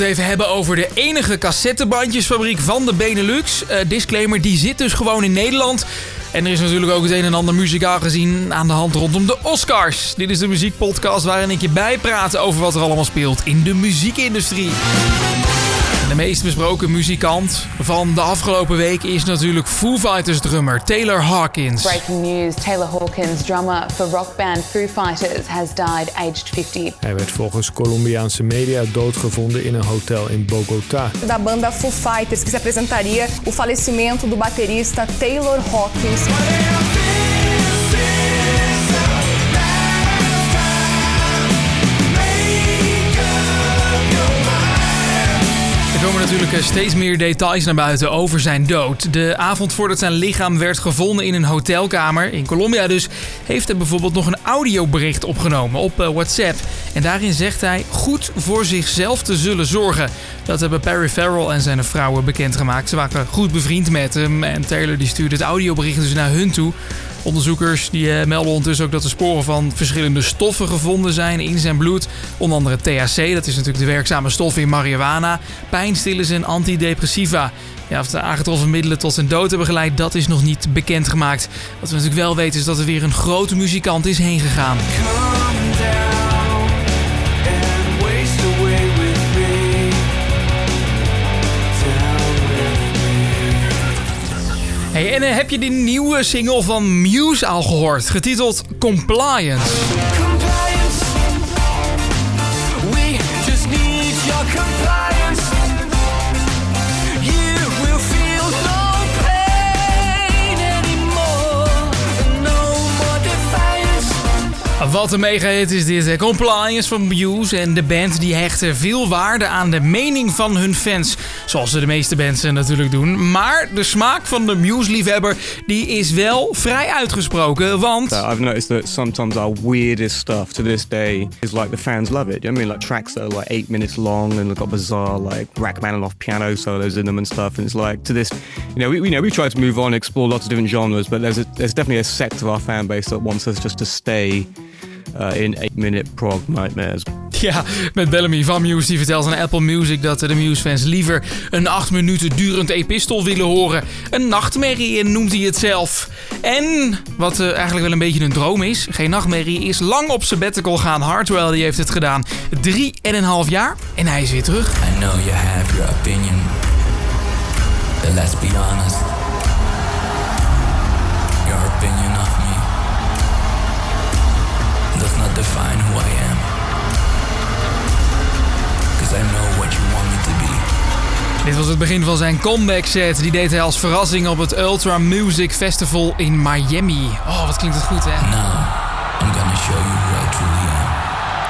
even hebben over de enige cassettebandjesfabriek van de Benelux. Uh, disclaimer, die zit dus gewoon in Nederland. En er is natuurlijk ook het een en ander muzikaal gezien aan de hand rondom de Oscars. Dit is de muziekpodcast waarin ik je bijpraat over wat er allemaal speelt in de muziekindustrie. De meest besproken muzikant van de afgelopen week is natuurlijk Foo Fighters drummer Taylor Hawkins. Breaking news: Taylor Hawkins, drummer for rockband Foo Fighters, has died aged 50. Hij werd volgens Colombiaanse media doodgevonden in een hotel in Bogotá. Da banda Foo Fighters que se apresentaria o falecimento do baterista Taylor Hawkins. Komen natuurlijk eh, steeds meer details naar buiten over zijn dood. De avond voordat zijn lichaam werd gevonden in een hotelkamer, in Colombia dus, heeft hij bijvoorbeeld nog een audiobericht opgenomen op eh, WhatsApp. En daarin zegt hij goed voor zichzelf te zullen zorgen. Dat hebben Perry Farrell en zijn vrouwen bekendgemaakt. Ze waren goed bevriend met hem en Taylor die stuurde het audiobericht dus naar hun toe. Onderzoekers die eh, melden ondertussen ook dat er sporen van verschillende stoffen gevonden zijn in zijn bloed. Onder andere THC, dat is natuurlijk de werkzame stof in marihuana, pijnstillers en antidepressiva. Ja, of de aangetroffen middelen tot zijn dood hebben geleid, dat is nog niet bekendgemaakt. Wat we natuurlijk wel weten is dat er weer een grote muzikant is heen gegaan. Hey, en uh, heb je die nieuwe single van Muse al gehoord? Getiteld Compliance. Compliance. We just need your compliance. Wat een mega hit is dit. Compliance van Muse. En de band die hechten veel waarde aan de mening van hun fans. Zoals de meeste bands natuurlijk doen. Maar de smaak van de Muse-liefhebber die is wel vrij uitgesproken. Want... Uh, I've noticed that sometimes our weirdest stuff to this day is like the fans love it. You know I mean? Like tracks that are like eight minutes long and got bizarre like Rachmaninoff piano solos in them and stuff. And it's like to this, you know, we, you know, we try to move on, explore lots of different genres, but there's a, there's definitely a sect of our fan base that wants us just to stay uh, in 8-minute prog nightmares. Ja, met Bellamy van Muse die vertelt aan Apple Music dat de Muse-fans liever een 8 minuten durend epistel willen horen. Een nachtmerrie noemt hij het zelf. En wat uh, eigenlijk wel een beetje een droom is, geen nachtmerrie, is lang op sabbatical gaan. Hardwell die heeft het gedaan. Drie en een half jaar en hij is weer terug. I know you have your opinion, but let's be honest. Your opinion define who I am. Cause I know what you want me to be. Dit was het begin van zijn comeback set. Die deed hij als verrassing op het Ultra Music Festival in Miami. Oh, wat klinkt het goed, hè? Now, I'm gonna show you who I truly am.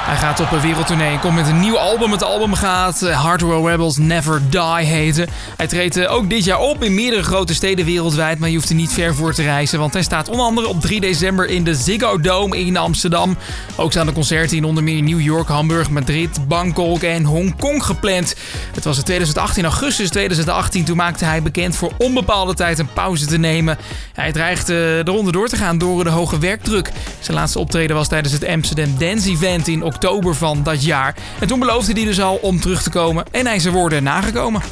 Hij gaat op een wereldtournee en komt met een nieuw album. Het album gaat eh, Hardware Rebels Never Die heten. Hij treedt eh, ook dit jaar op in meerdere grote steden wereldwijd. Maar je hoeft er niet ver voor te reizen. Want hij staat onder andere op 3 december in de Ziggo Dome in Amsterdam. Ook staan de concerten in onder meer New York, Hamburg, Madrid, Bangkok en Hongkong gepland. Het was in 2018, augustus 2018. Toen maakte hij bekend voor onbepaalde tijd een pauze te nemen. Hij dreigde eronder door te gaan door de hoge werkdruk. Zijn laatste optreden was tijdens het Amsterdam Dance Event in oktober van dat jaar. En toen beloofde hij dus al om terug te komen en hij is zijn woorden nagekomen.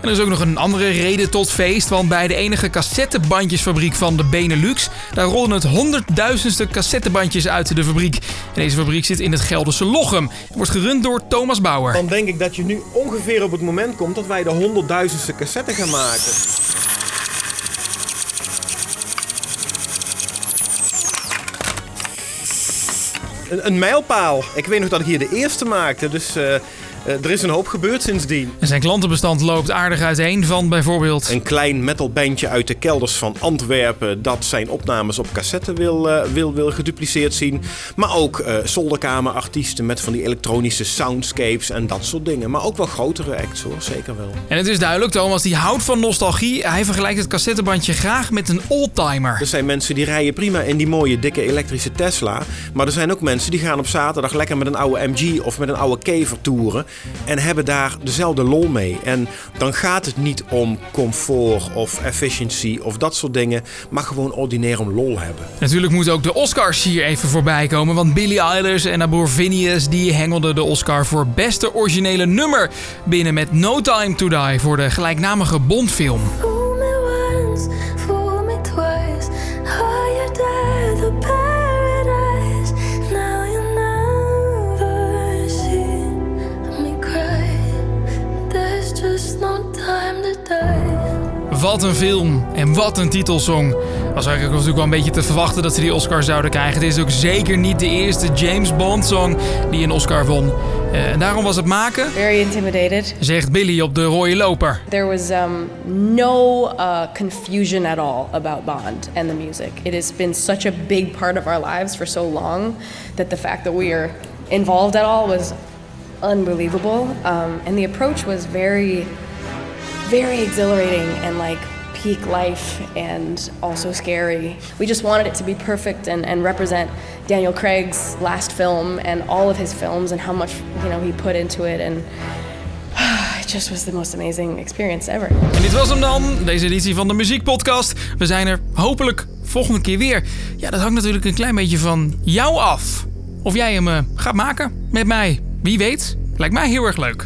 En er is ook nog een andere reden tot feest, want bij de enige cassettebandjesfabriek van de Benelux, daar rollen het honderdduizendste cassettebandjes uit de fabriek. En deze fabriek zit in het Gelderse Lochem. Het wordt gerund door Thomas Bauer. Dan denk ik dat je nu ongeveer op het moment komt dat wij de honderdduizendste cassette gaan maken. Een, mijlpaal. Ik weet nog dat ik hier de eerste maakte, dus uh, er is een hoop gebeurd sindsdien. En zijn klantenbestand loopt aardig uiteen van bijvoorbeeld... Een klein metalbandje uit de kelders van Antwerpen... dat zijn opnames op cassette wil, uh, wil, wil gedupliceerd zien. Maar ook uh, zolderkamerartiesten met van die elektronische soundscapes en dat soort dingen. Maar ook wel grotere acts hoor, zeker wel. En het is duidelijk, Thomas die houdt van nostalgie. Hij vergelijkt het cassettebandje graag met een oldtimer. Er zijn mensen die rijden prima in die mooie dikke elektrische Tesla. Maar er zijn ook mensen mensen die gaan op zaterdag lekker met een oude MG of met een oude kever toeren. En hebben daar dezelfde lol mee. En dan gaat het niet om comfort of efficiency of dat soort dingen. Maar gewoon ordinair om lol hebben. Natuurlijk moeten ook de Oscars hier even voorbij komen. Want Billie Eilish en Abor Phineas die hengelden de Oscar voor beste originele nummer binnen met No Time To Die voor de gelijknamige Bondfilm. Wat een film en wat een titelsong. Was eigenlijk natuurlijk wel een beetje te verwachten dat ze die Oscar zouden krijgen. Dit is ook zeker niet de eerste James Bond song die een Oscar won. Eh, En daarom was het maken, Very intimidated. zegt Billy op de rode loper. There was um, no uh, confusion at all about Bond and the music. It has been such a big part of our lives for so long that the fact that we are involved at all was unbelievable. Um, and the approach was very, very exhilarating and like peak life and also scary. We just wanted it to be perfect and, and represent Daniel Craig's last film and all of his films and how much you know he put into it and it just was the most amazing experience ever. En dit was hem dan, deze editie van de Muziekpodcast. We zijn er hopelijk volgende keer weer. Ja, dat hangt natuurlijk een klein beetje van jou af. Of jij hem eh, gaat maken met mij. Wie weet, lijkt mij heel erg leuk.